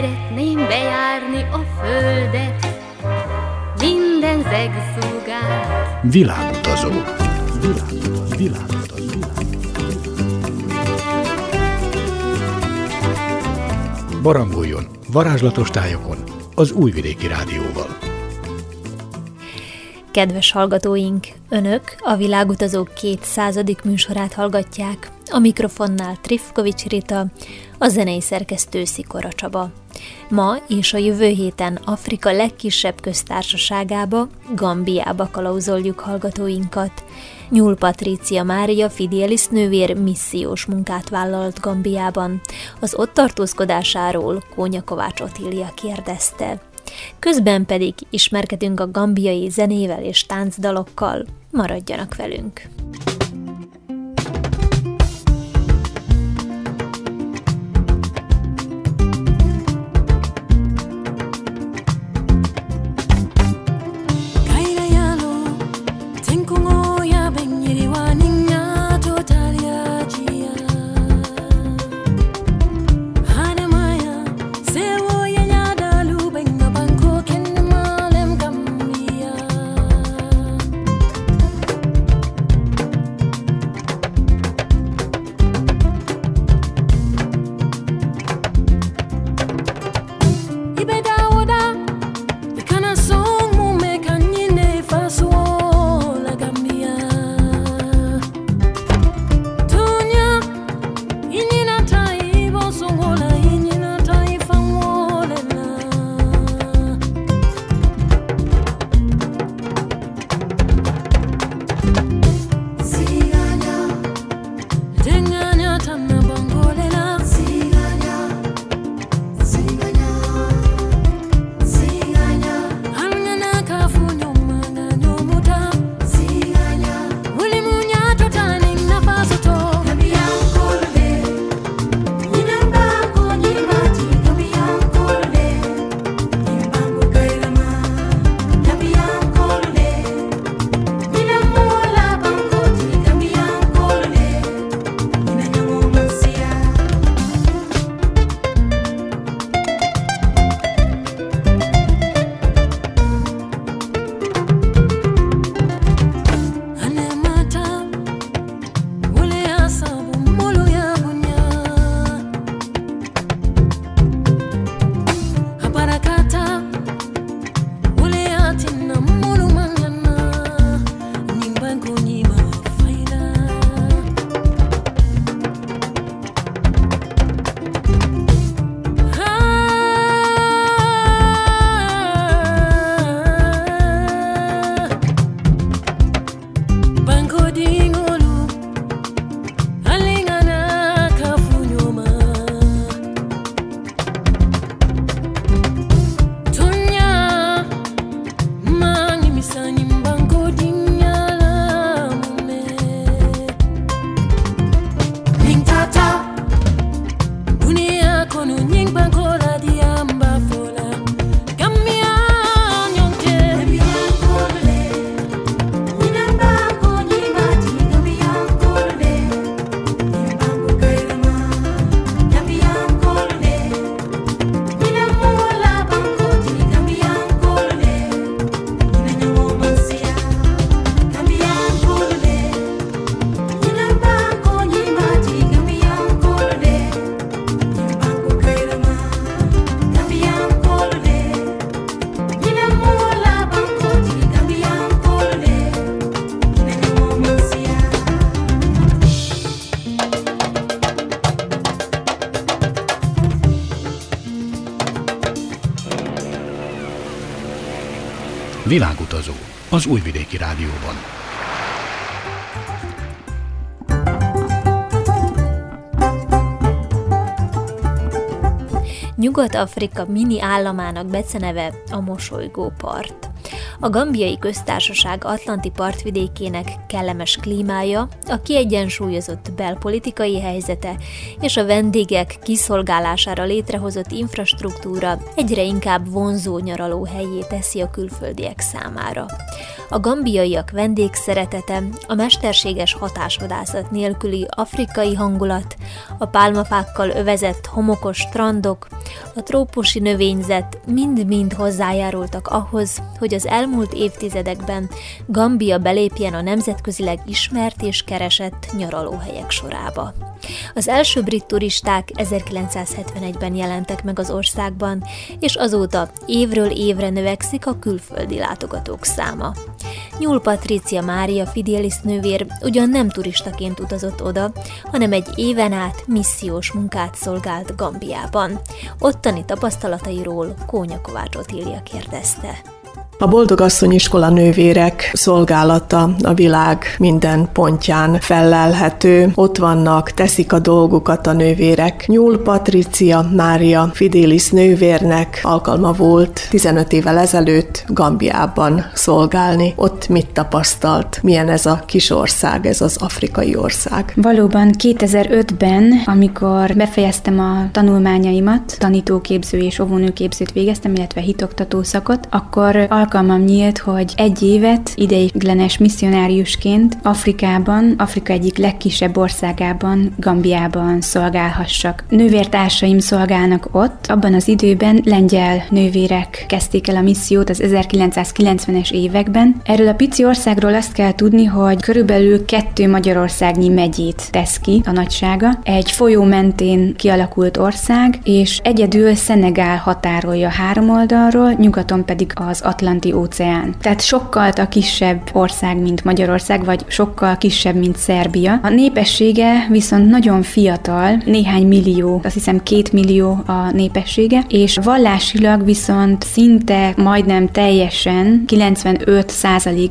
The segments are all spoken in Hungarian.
Szeretném bejárni a földet, minden zegszúgát. Világutazó. Világutazó. Világutazó. Barangoljon varázslatos tájokon az Újvidéki Rádióval. Kedves hallgatóink, Önök a Világutazók 200. műsorát hallgatják. A mikrofonnál Trifkovics Rita, a zenei szerkesztő Szikora Csaba. Ma és a jövő héten Afrika legkisebb köztársaságába, Gambiába kalauzoljuk hallgatóinkat. Nyúl Patrícia Mária Fidielis nővér missziós munkát vállalt Gambiában. Az ott tartózkodásáról Kónya Kovács Otília kérdezte. Közben pedig ismerkedünk a gambiai zenével és táncdalokkal. Maradjanak velünk! Az Újvidéki Rádióban. Nyugat-Afrika mini államának beceneve a Mosolygó part. A gambiai köztársaság atlanti partvidékének kellemes klímája, a kiegyensúlyozott belpolitikai helyzete és a vendégek kiszolgálására létrehozott infrastruktúra egyre inkább vonzó nyaraló helyé teszi a külföldiek számára. A gambiaiak vendégszeretete, a mesterséges hatásvadászat nélküli afrikai hangulat, a pálmafákkal övezett homokos strandok, a trópusi növényzet mind-mind hozzájárultak ahhoz, hogy az elmúlt évtizedekben Gambia belépjen a nemzetközileg ismert és keresett nyaralóhelyek sorába. Az első brit turisták 1971-ben jelentek meg az országban, és azóta évről évre növekszik a külföldi látogatók száma. Nyúl Patricia Mária Fidelis nővér ugyan nem turistaként utazott oda, hanem egy éven át missziós munkát szolgált Gambiában. Ottani tapasztalatairól Kónya Kovács Otília kérdezte. A Boldogasszony iskola nővérek szolgálata a világ minden pontján fellelhető. Ott vannak, teszik a dolgukat a nővérek. Nyúl Patricia Mária Fidelis nővérnek alkalma volt 15 évvel ezelőtt Gambiában szolgálni. Ott mit tapasztalt? Milyen ez a kis ország, ez az afrikai ország? Valóban 2005-ben, amikor befejeztem a tanulmányaimat, tanítóképző és óvónőképzőt végeztem, illetve hitoktató szakot, akkor alkalmam nyílt, hogy egy évet ideiglenes misszionáriusként Afrikában, Afrika egyik legkisebb országában, Gambiában szolgálhassak. Nővértársaim szolgálnak ott, abban az időben lengyel nővérek kezdték el a missziót az 1990-es években. Erről a pici országról azt kell tudni, hogy körülbelül kettő Magyarországnyi megyét tesz ki a nagysága. Egy folyó mentén kialakult ország, és egyedül Szenegál határolja három oldalról, nyugaton pedig az Atlanti Atlanti óceán. Tehát sokkal a kisebb ország, mint Magyarország, vagy sokkal kisebb, mint Szerbia. A népessége viszont nagyon fiatal, néhány millió, azt hiszem két millió a népessége, és vallásilag viszont szinte majdnem teljesen 95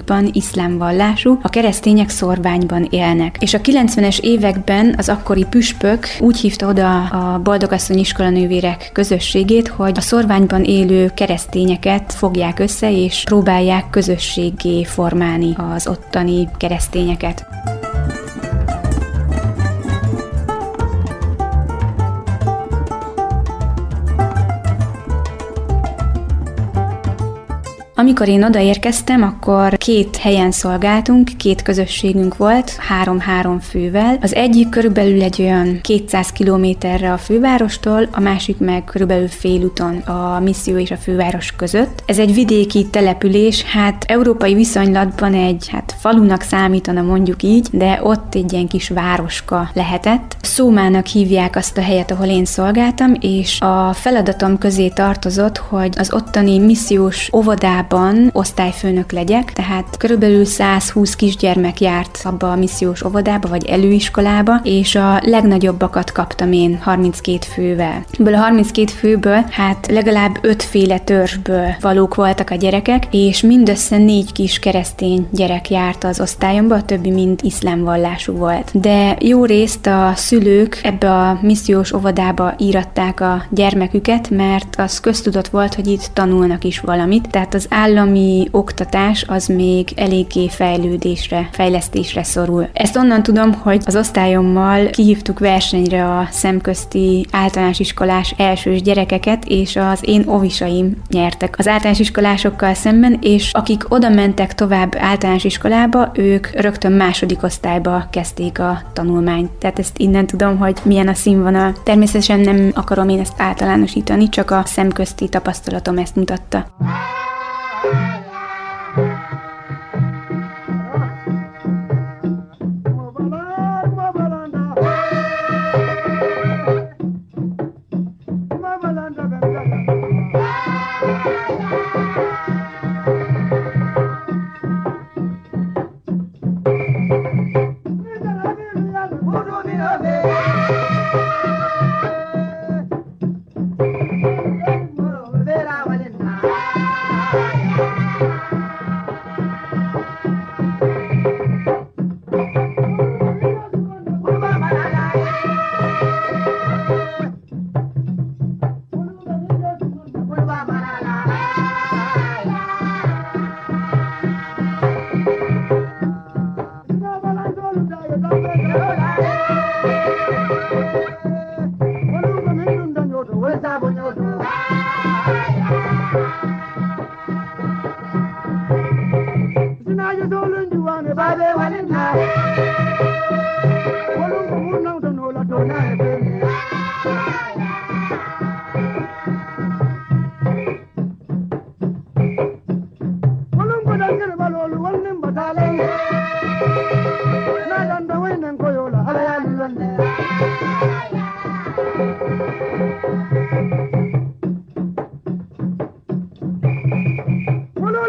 ban iszlám vallású, a keresztények szorványban élnek. És a 90-es években az akkori püspök úgy hívta oda a Boldogasszony iskolanővérek közösségét, hogy a szorványban élő keresztényeket fogják össze, és próbálják közösségé formálni az ottani keresztényeket. Amikor én odaérkeztem, akkor két helyen szolgáltunk, két közösségünk volt, három-három fővel. Az egyik körülbelül egy olyan 200 kilométerre a fővárostól, a másik meg körülbelül félúton a misszió és a főváros között. Ez egy vidéki település, hát európai viszonylatban egy hát falunak számítana mondjuk így, de ott egy ilyen kis városka lehetett. Szómának hívják azt a helyet, ahol én szolgáltam, és a feladatom közé tartozott, hogy az ottani missziós óvodában óvodában osztályfőnök legyek, tehát körülbelül 120 kisgyermek járt abba a missziós óvodába, vagy előiskolába, és a legnagyobbakat kaptam én 32 fővel. Ebből a 32 főből, hát legalább ötféle törzsből valók voltak a gyerekek, és mindössze négy kis keresztény gyerek járt az osztályomba, a többi mind iszlám vallású volt. De jó részt a szülők ebbe a missziós óvodába íratták a gyermeküket, mert az köztudott volt, hogy itt tanulnak is valamit, tehát az állami oktatás az még eléggé fejlődésre, fejlesztésre szorul. Ezt onnan tudom, hogy az osztályommal kihívtuk versenyre a szemközti általános iskolás elsős gyerekeket, és az én ovisaim nyertek az általános iskolásokkal szemben, és akik oda mentek tovább általános iskolába, ők rögtön második osztályba kezdték a tanulmányt. Tehát ezt innen tudom, hogy milyen a színvonal. Természetesen nem akarom én ezt általánosítani, csak a szemközti tapasztalatom ezt mutatta. Bye.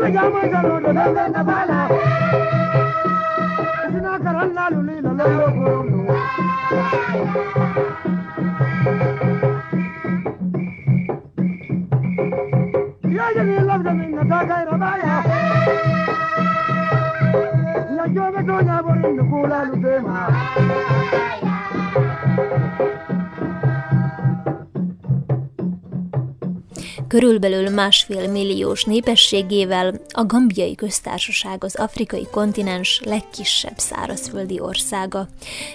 Yo. Körülbelül másfél milliós népességével a Gambiai Köztársaság az afrikai kontinens legkisebb szárazföldi országa.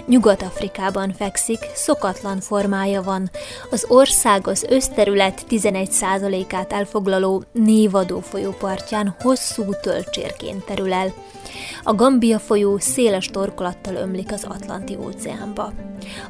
Nyugat-Afrikában fekszik, szokatlan formája van. Az ország az összterület 11%-át elfoglaló Névadó folyópartján hosszú tölcsérként terül el. A Gambia folyó széles torkolattal ömlik az Atlanti óceánba.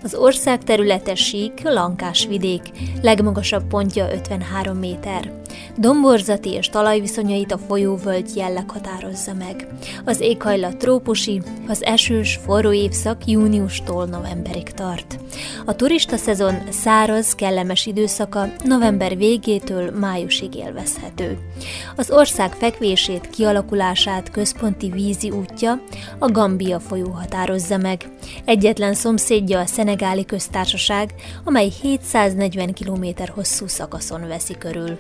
Az ország területe sík, lankás vidék, legmagasabb pontja 53 méter. Domborzati és talajviszonyait a folyóvölgy jelleg határozza meg. Az éghajlat trópusi, az esős, forró évszak júniustól novemberig tart. A turista szezon száraz, kellemes időszaka november végétől májusig élvezhető. Az ország fekvését, kialakulását központi vízi útja a Gambia folyó határozza meg. Egyetlen szomszédja a Szenegáli Köztársaság, amely 740 km hosszú szakaszon veszi körül.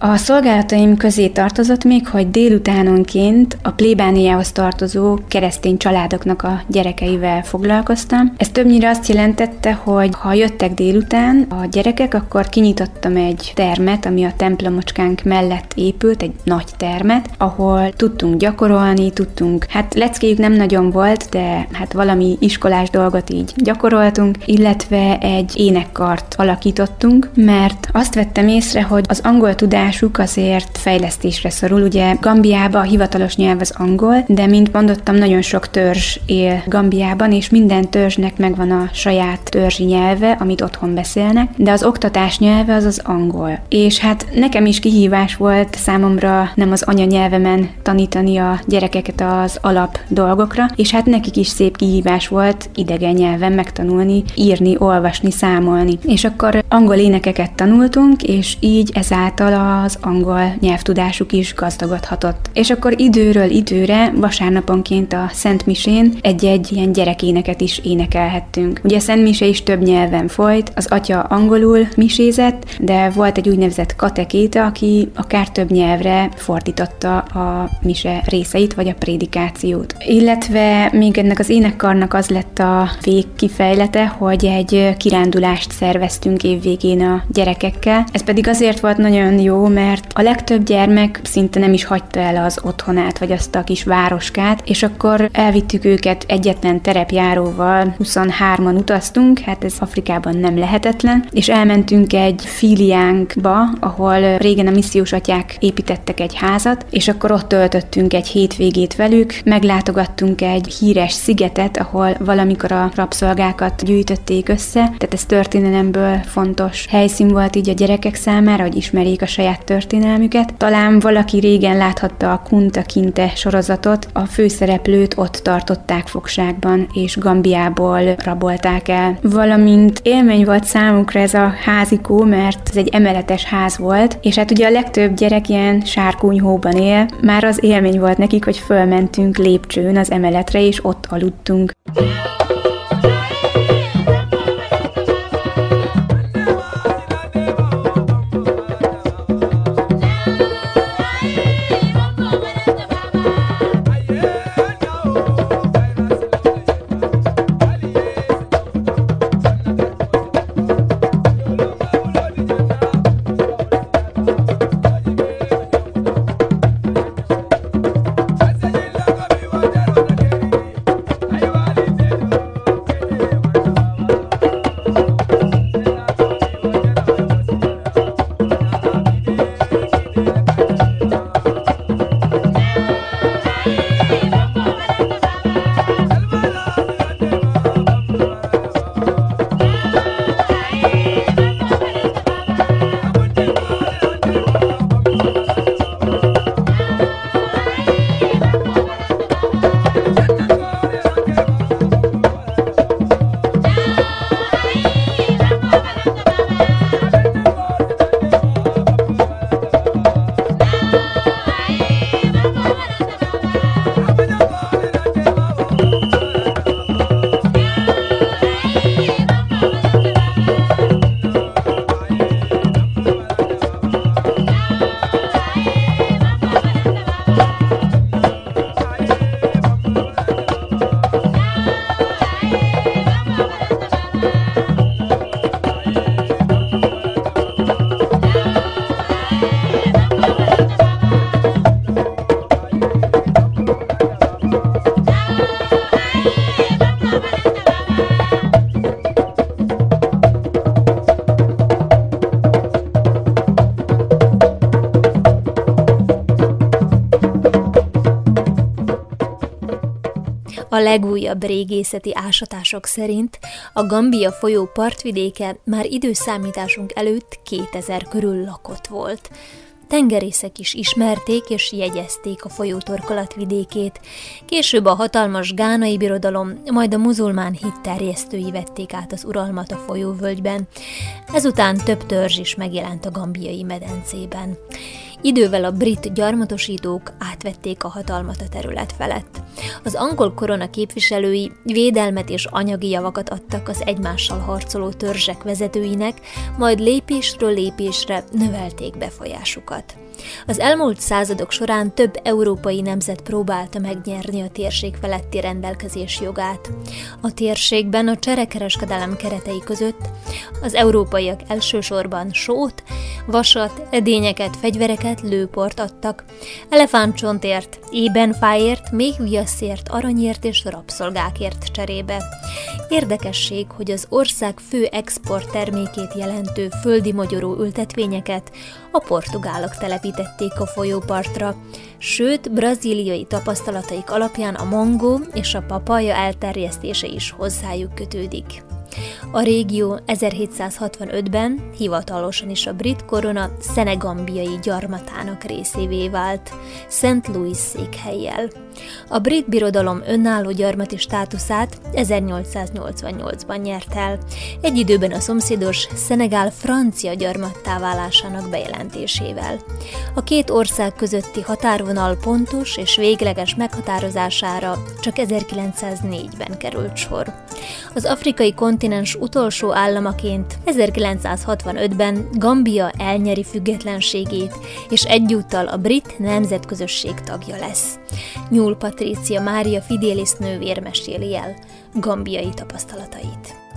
A szolgálataim közé tartozott még, hogy délutánonként a plébániához tartozó keresztény családoknak a gyerekeivel foglalkoztam. Ez többnyire azt jelentette, hogy ha jöttek délután a gyerekek, akkor kinyitottam egy termet, ami a templomocskánk mellett épült, egy nagy termet, ahol tudtunk gyakorolni, tudtunk, hát leckéjük nem nagyon volt, de hát valami iskolás dolgot így gyakoroltunk, illetve egy énekkart alakítottunk, mert azt vettem észre, hogy az angol tudás tudásuk azért fejlesztésre szorul. Ugye Gambiában a hivatalos nyelv az angol, de mint mondottam, nagyon sok törzs él Gambiában, és minden törzsnek megvan a saját törzsi nyelve, amit otthon beszélnek, de az oktatás nyelve az az angol. És hát nekem is kihívás volt számomra nem az anyanyelvemen tanítani a gyerekeket az alap dolgokra, és hát nekik is szép kihívás volt idegen nyelven megtanulni, írni, olvasni, számolni. És akkor angol énekeket tanultunk, és így ezáltal a az angol nyelvtudásuk is gazdagodhatott. És akkor időről időre, vasárnaponként a Szent Misén egy-egy ilyen gyerekéneket is énekelhettünk. Ugye a Szent Mise is több nyelven folyt, az atya angolul misézett, de volt egy úgynevezett katekéta, aki akár több nyelvre fordította a mise részeit, vagy a prédikációt. Illetve még ennek az énekkarnak az lett a végkifejlete, hogy egy kirándulást szerveztünk évvégén a gyerekekkel. Ez pedig azért volt nagyon jó, mert a legtöbb gyermek szinte nem is hagyta el az otthonát, vagy azt a kis városkát, és akkor elvittük őket egyetlen terepjáróval, 23-an utaztunk, hát ez Afrikában nem lehetetlen, és elmentünk egy filiánkba, ahol régen a missziós atyák építettek egy házat, és akkor ott töltöttünk egy hétvégét velük, meglátogattunk egy híres szigetet, ahol valamikor a rabszolgákat gyűjtötték össze, tehát ez történelemből fontos helyszín volt így a gyerekek számára, hogy ismerjék a saját saját történelmüket. Talán valaki régen láthatta a Kunta Kinte sorozatot, a főszereplőt ott tartották fogságban, és Gambiából rabolták el. Valamint élmény volt számukra ez a házikó, mert ez egy emeletes ház volt, és hát ugye a legtöbb gyerek ilyen sárkúnyhóban él, már az élmény volt nekik, hogy fölmentünk lépcsőn az emeletre, és ott aludtunk. Legújabb régészeti ásatások szerint a Gambia folyó partvidéke már időszámításunk előtt 2000 körül lakott volt. Tengerészek is ismerték és jegyezték a folyótorkolat vidékét. Később a hatalmas gánai birodalom, majd a muzulmán hit terjesztői vették át az uralmat a folyóvölgyben. Ezután több törzs is megjelent a gambiai medencében. Idővel a brit gyarmatosítók átvették a hatalmat a terület felett. Az angol korona képviselői védelmet és anyagi javakat adtak az egymással harcoló törzsek vezetőinek, majd lépésről lépésre növelték befolyásukat. Az elmúlt századok során több európai nemzet próbálta megnyerni a térség feletti rendelkezés jogát. A térségben a cserekereskedelem keretei között az európaiak elsősorban sót, vasat, edényeket, fegyvereket, lőport adtak, elefántcsontért, ébenfáért, még viaszért, aranyért és rabszolgákért cserébe. Érdekesség, hogy az ország fő export termékét jelentő földi magyaró ültetvényeket a portugálok telepítették a folyópartra, sőt, brazíliai tapasztalataik alapján a mangó és a papaja elterjesztése is hozzájuk kötődik. A régió 1765-ben hivatalosan is a brit korona szenegambiai gyarmatának részévé vált, St. Louis székhelyjel. A brit birodalom önálló gyarmati státuszát 1888-ban nyert el, egy időben a szomszédos Szenegál francia gyarmattá válásának bejelentésével. A két ország közötti határvonal pontos és végleges meghatározására csak 1904-ben került sor. Az afrikai kontinens utolsó államaként 1965-ben Gambia elnyeri függetlenségét, és egyúttal a brit nemzetközösség tagja lesz. Nyúl Patrícia Mária Fidelis nővér meséli el gambiai tapasztalatait.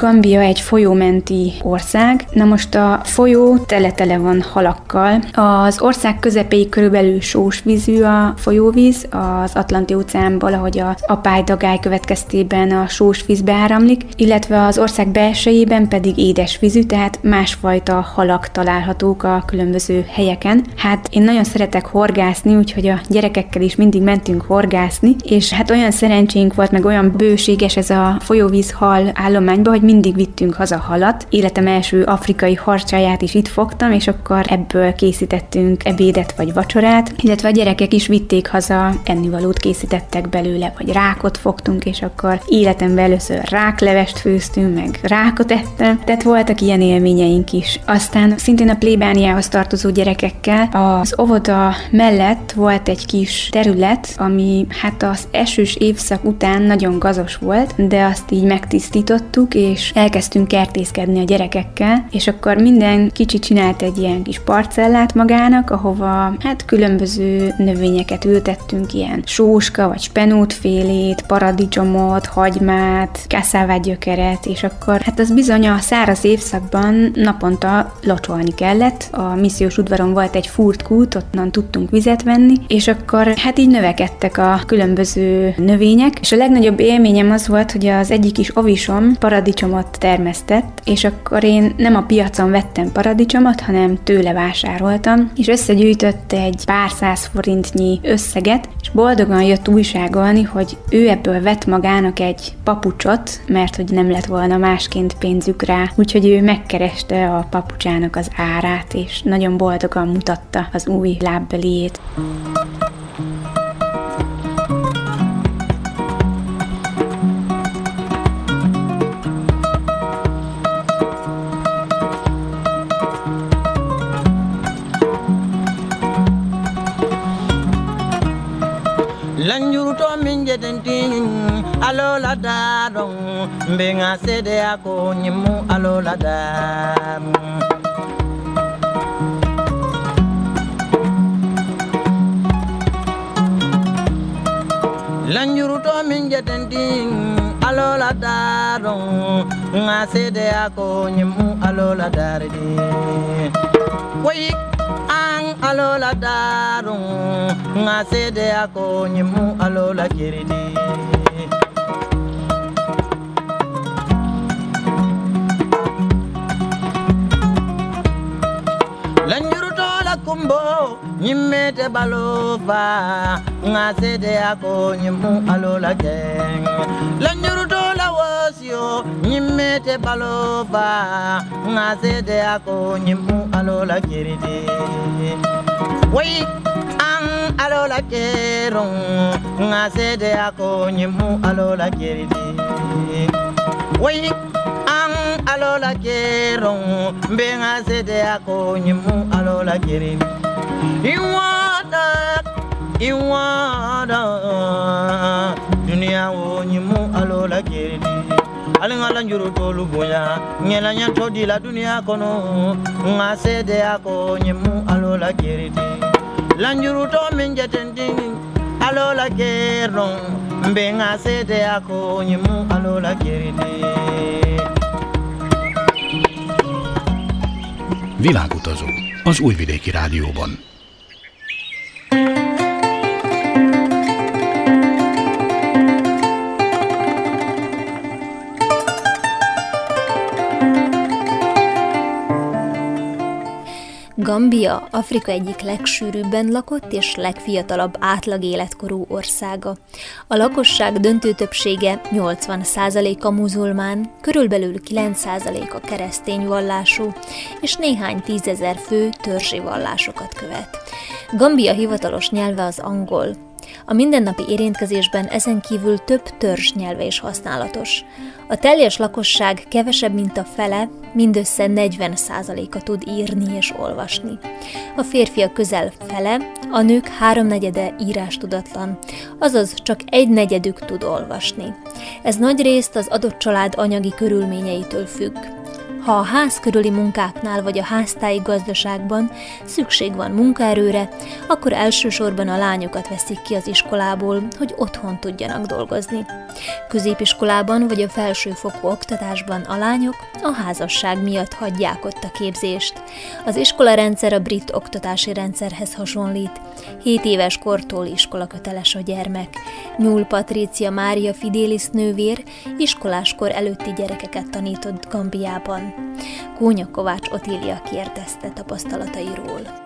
Gambia egy folyómenti ország. Na most a folyó tele-tele van halakkal. Az ország közepéig körülbelül sós vízű a folyóvíz, az Atlanti óceánból, ahogy az apály-dagály következtében a sós víz beáramlik, illetve az ország belsejében pedig édes vízű, tehát másfajta halak találhatók a különböző helyeken. Hát én nagyon szeretek horgászni, úgyhogy a gyerekekkel is mindig mentünk horgászni, és hát olyan szerencsénk volt, meg olyan bőséges ez a folyóvíz hal állományban, hogy mindig vittünk haza halat. Életem első afrikai harcsáját is itt fogtam, és akkor ebből készítettünk ebédet vagy vacsorát, illetve a gyerekek is vitték haza, ennivalót készítettek belőle, vagy rákot fogtunk, és akkor életemben először ráklevest főztünk, meg rákot ettem, tehát voltak ilyen élményeink is. Aztán szintén a plébániához tartozó gyerekekkel az óvoda mellett volt egy kis terület, ami hát az esős évszak után nagyon gazos volt, de azt így megtisztítottuk, és elkezdtünk kertészkedni a gyerekekkel, és akkor minden kicsi csinált egy ilyen kis parcellát magának, ahova hát különböző növényeket ültettünk, ilyen sóska vagy spenótfélét, paradicsomot, hagymát, kasszávát gyökeret, és akkor hát az bizony a száraz évszakban naponta locsolni kellett. A missziós udvaron volt egy furtkút, onnan tudtunk vizet venni, és akkor hát így növekedtek a különböző növények, és a legnagyobb élményem az volt, hogy az egyik is ovisom paradicsomot termesztett, és akkor én nem a piacon vettem paradicsomot, hanem tőle vásároltam, és összegyűjtött egy pár száz forintnyi összeget, és boldogan jött újságolni, hogy ő ebből vett magának egy papucsot, mert hogy nem lett volna másként pénzük rá, úgyhogy ő megkereste a papucsának az árát, és nagyon boldogan mutatta az új lábbeliét. lanjuruto sedin din alola daro benga sede ako nyimu alola daro lanjuruto min jetendin alola daron nga sede ako nyimu alola daridi wayik alola darun nga sede ako nyimu alola kiridi. Kumbo nyimete balova nga sede akonyi mu alola geng lanjuruto yo nyimete baloba ngazede ako nyimu alola kiride wait ang alola kerong ngazede ako alola kiride wait ang alola kerong mbenga zede ako nyimu alola kiride you want that alinga la njuru tolu bonya nyela nyanto di la duniya kono. Nga sede ako nyimu alo la kiridi la njuru to min jetending alo la kerong mbe nga sede ako nyimu alo la kiridi Világutazó az Újvidéki Rádióban. Gambia Afrika egyik legsűrűbben lakott és legfiatalabb átlag életkorú országa. A lakosság döntő többsége 80%-a muzulmán, körülbelül 9%-a keresztény vallású, és néhány tízezer fő törzsi vallásokat követ. Gambia hivatalos nyelve az angol, a mindennapi érintkezésben ezen kívül több törzs nyelve is használatos. A teljes lakosság kevesebb, mint a fele, mindössze 40%-a tud írni és olvasni. A férfiak közel fele, a nők háromnegyede írástudatlan, azaz csak egy negyedük tud olvasni. Ez nagy részt az adott család anyagi körülményeitől függ. Ha a ház körüli munkáknál vagy a háztáji gazdaságban szükség van munkaerőre, akkor elsősorban a lányokat veszik ki az iskolából, hogy otthon tudjanak dolgozni. Középiskolában vagy a felsőfokú oktatásban a lányok a házasság miatt hagyják ott a képzést. Az iskolarendszer a brit oktatási rendszerhez hasonlít. 7 éves kortól iskolaköteles a gyermek. Nyúl Patrícia Mária Fidélis nővér iskoláskor előtti gyerekeket tanított Gambiában. Kónya Kovács Otília kérdezte tapasztalatairól.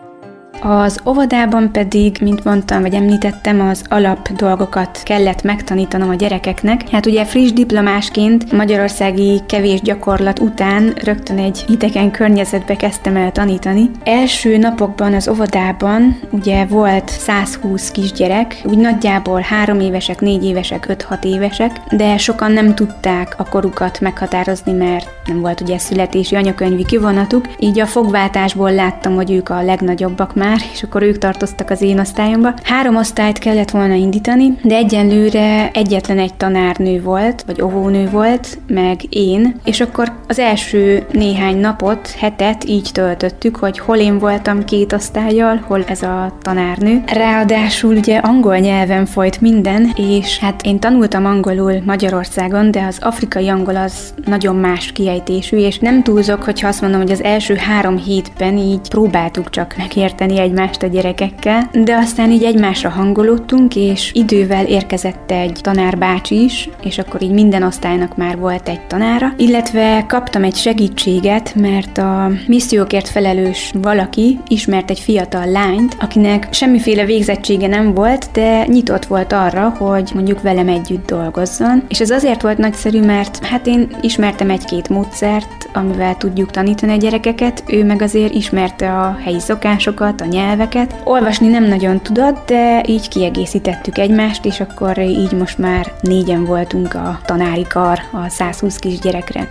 Az óvodában pedig, mint mondtam, vagy említettem, az alap dolgokat kellett megtanítanom a gyerekeknek. Hát ugye friss diplomásként magyarországi kevés gyakorlat után rögtön egy idegen környezetbe kezdtem el tanítani. Első napokban az óvodában ugye volt 120 kisgyerek, úgy nagyjából 3 évesek, 4 évesek, 5-6 évesek, de sokan nem tudták a korukat meghatározni, mert nem volt ugye születési anyakönyvi kivonatuk, így a fogváltásból láttam, hogy ők a legnagyobbak már, már, és akkor ők tartoztak az én osztályomba. Három osztályt kellett volna indítani, de egyenlőre egyetlen egy tanárnő volt, vagy óvónő volt, meg én, és akkor az első néhány napot, hetet így töltöttük, hogy hol én voltam két osztályjal, hol ez a tanárnő. Ráadásul ugye angol nyelven folyt minden, és hát én tanultam angolul Magyarországon, de az afrikai angol az nagyon más kiejtésű, és nem túlzok, hogyha azt mondom, hogy az első három hétben így próbáltuk csak megérteni egymást a gyerekekkel, de aztán így egymásra hangolódtunk, és idővel érkezett egy tanárbácsi is, és akkor így minden osztálynak már volt egy tanára, illetve kaptam egy segítséget, mert a missziókért felelős valaki ismert egy fiatal lányt, akinek semmiféle végzettsége nem volt, de nyitott volt arra, hogy mondjuk velem együtt dolgozzon. És ez azért volt nagyszerű, mert hát én ismertem egy-két módszert, amivel tudjuk tanítani a gyerekeket, ő meg azért ismerte a helyi szokásokat, a nyelveket. Olvasni nem nagyon tudott, de így kiegészítettük egymást, és akkor így most már négyen voltunk a tanári kar a 120 kisgyerekre.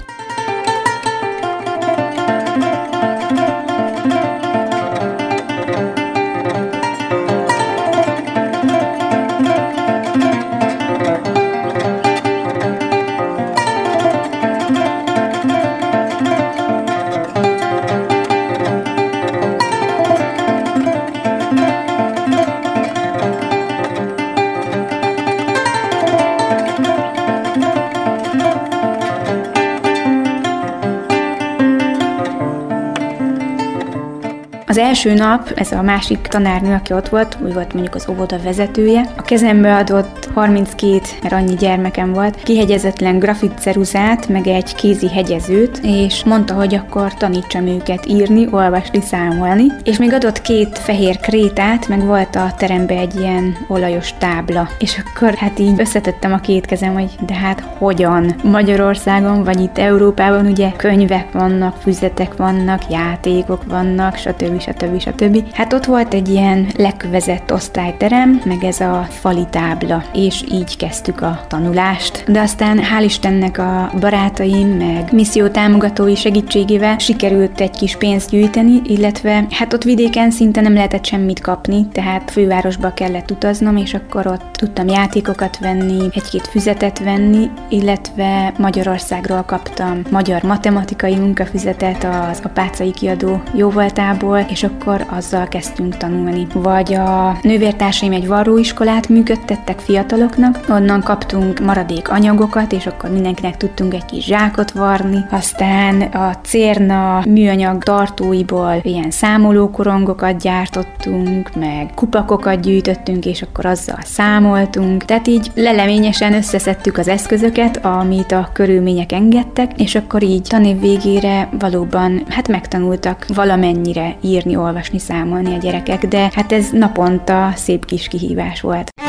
Első nap, ez a másik tanárnő, aki ott volt, úgy volt mondjuk az óvoda vezetője, a kezembe adott 32, mert annyi gyermekem volt, kihegyezetlen grafit ceruzát, meg egy kézi hegyezőt, és mondta, hogy akkor tanítsam őket írni, olvasni, számolni, és még adott két fehér krétát, meg volt a terembe egy ilyen olajos tábla. És akkor hát így összetettem a két kezem, hogy de hát hogyan? Magyarországon, vagy itt Európában ugye könyvek vannak, füzetek vannak, játékok vannak, stb. stb. stb. Hát ott volt egy ilyen lekvezett osztályterem, meg ez a fali tábla, és így kezdtük a tanulást. De aztán hál' Istennek a barátaim, meg misszió támogatói segítségével sikerült egy kis pénzt gyűjteni, illetve hát ott vidéken szinte nem lehetett semmit kapni, tehát fővárosba kellett utaznom, és akkor ott tudtam játékokat venni, egy-két füzetet venni, illetve Magyarországról kaptam magyar matematikai munkafüzetet az apácai kiadó jóvoltából, és akkor azzal kezdtünk tanulni. Vagy a nővértársaim egy varróiskolát működtettek fiataloknak, onnan kaptunk maradék anyagokat, és akkor mindenkinek tudtunk egy kis zsákot varni. Aztán a cérna műanyag tartóiból ilyen számolókorongokat gyártottunk, meg kupakokat gyűjtöttünk, és akkor azzal számoltunk. Tehát így leleményesen összeszedtük az eszközöket, amit a körülmények engedtek, és akkor így tanév végére valóban hát megtanultak valamennyire írni, olvasni, számolni a gyerekek, de hát ez naponta szép kis kihívás volt.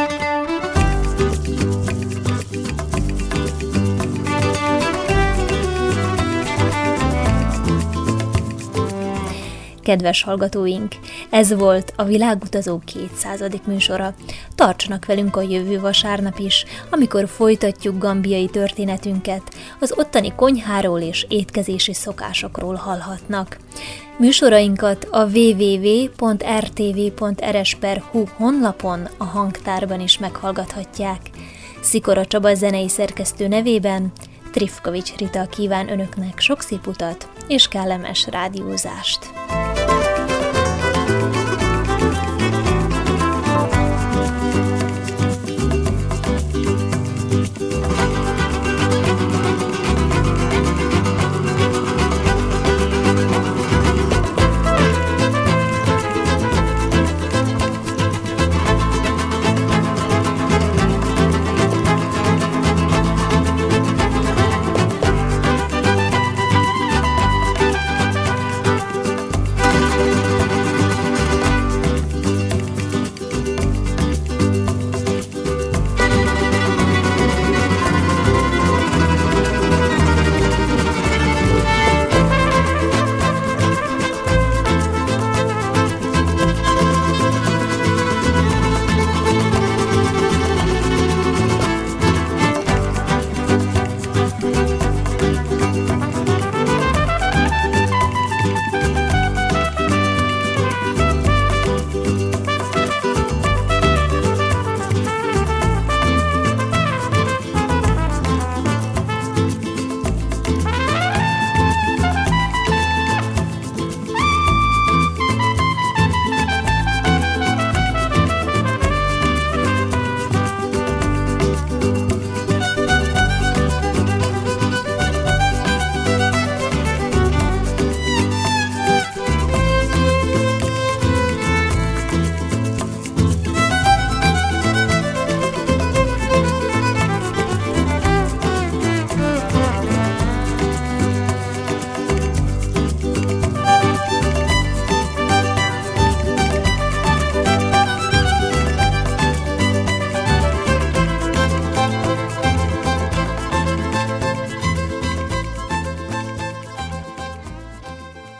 Kedves hallgatóink, ez volt a Világutazó 200. műsora. Tartsanak velünk a jövő vasárnap is, amikor folytatjuk gambiai történetünket, az ottani konyháról és étkezési szokásokról hallhatnak. Műsorainkat a www.rtv.rs.hu honlapon a hangtárban is meghallgathatják. Szikora Csaba zenei szerkesztő nevében Trifkovics Rita kíván önöknek sok szép utat és kellemes rádiózást. Thank you.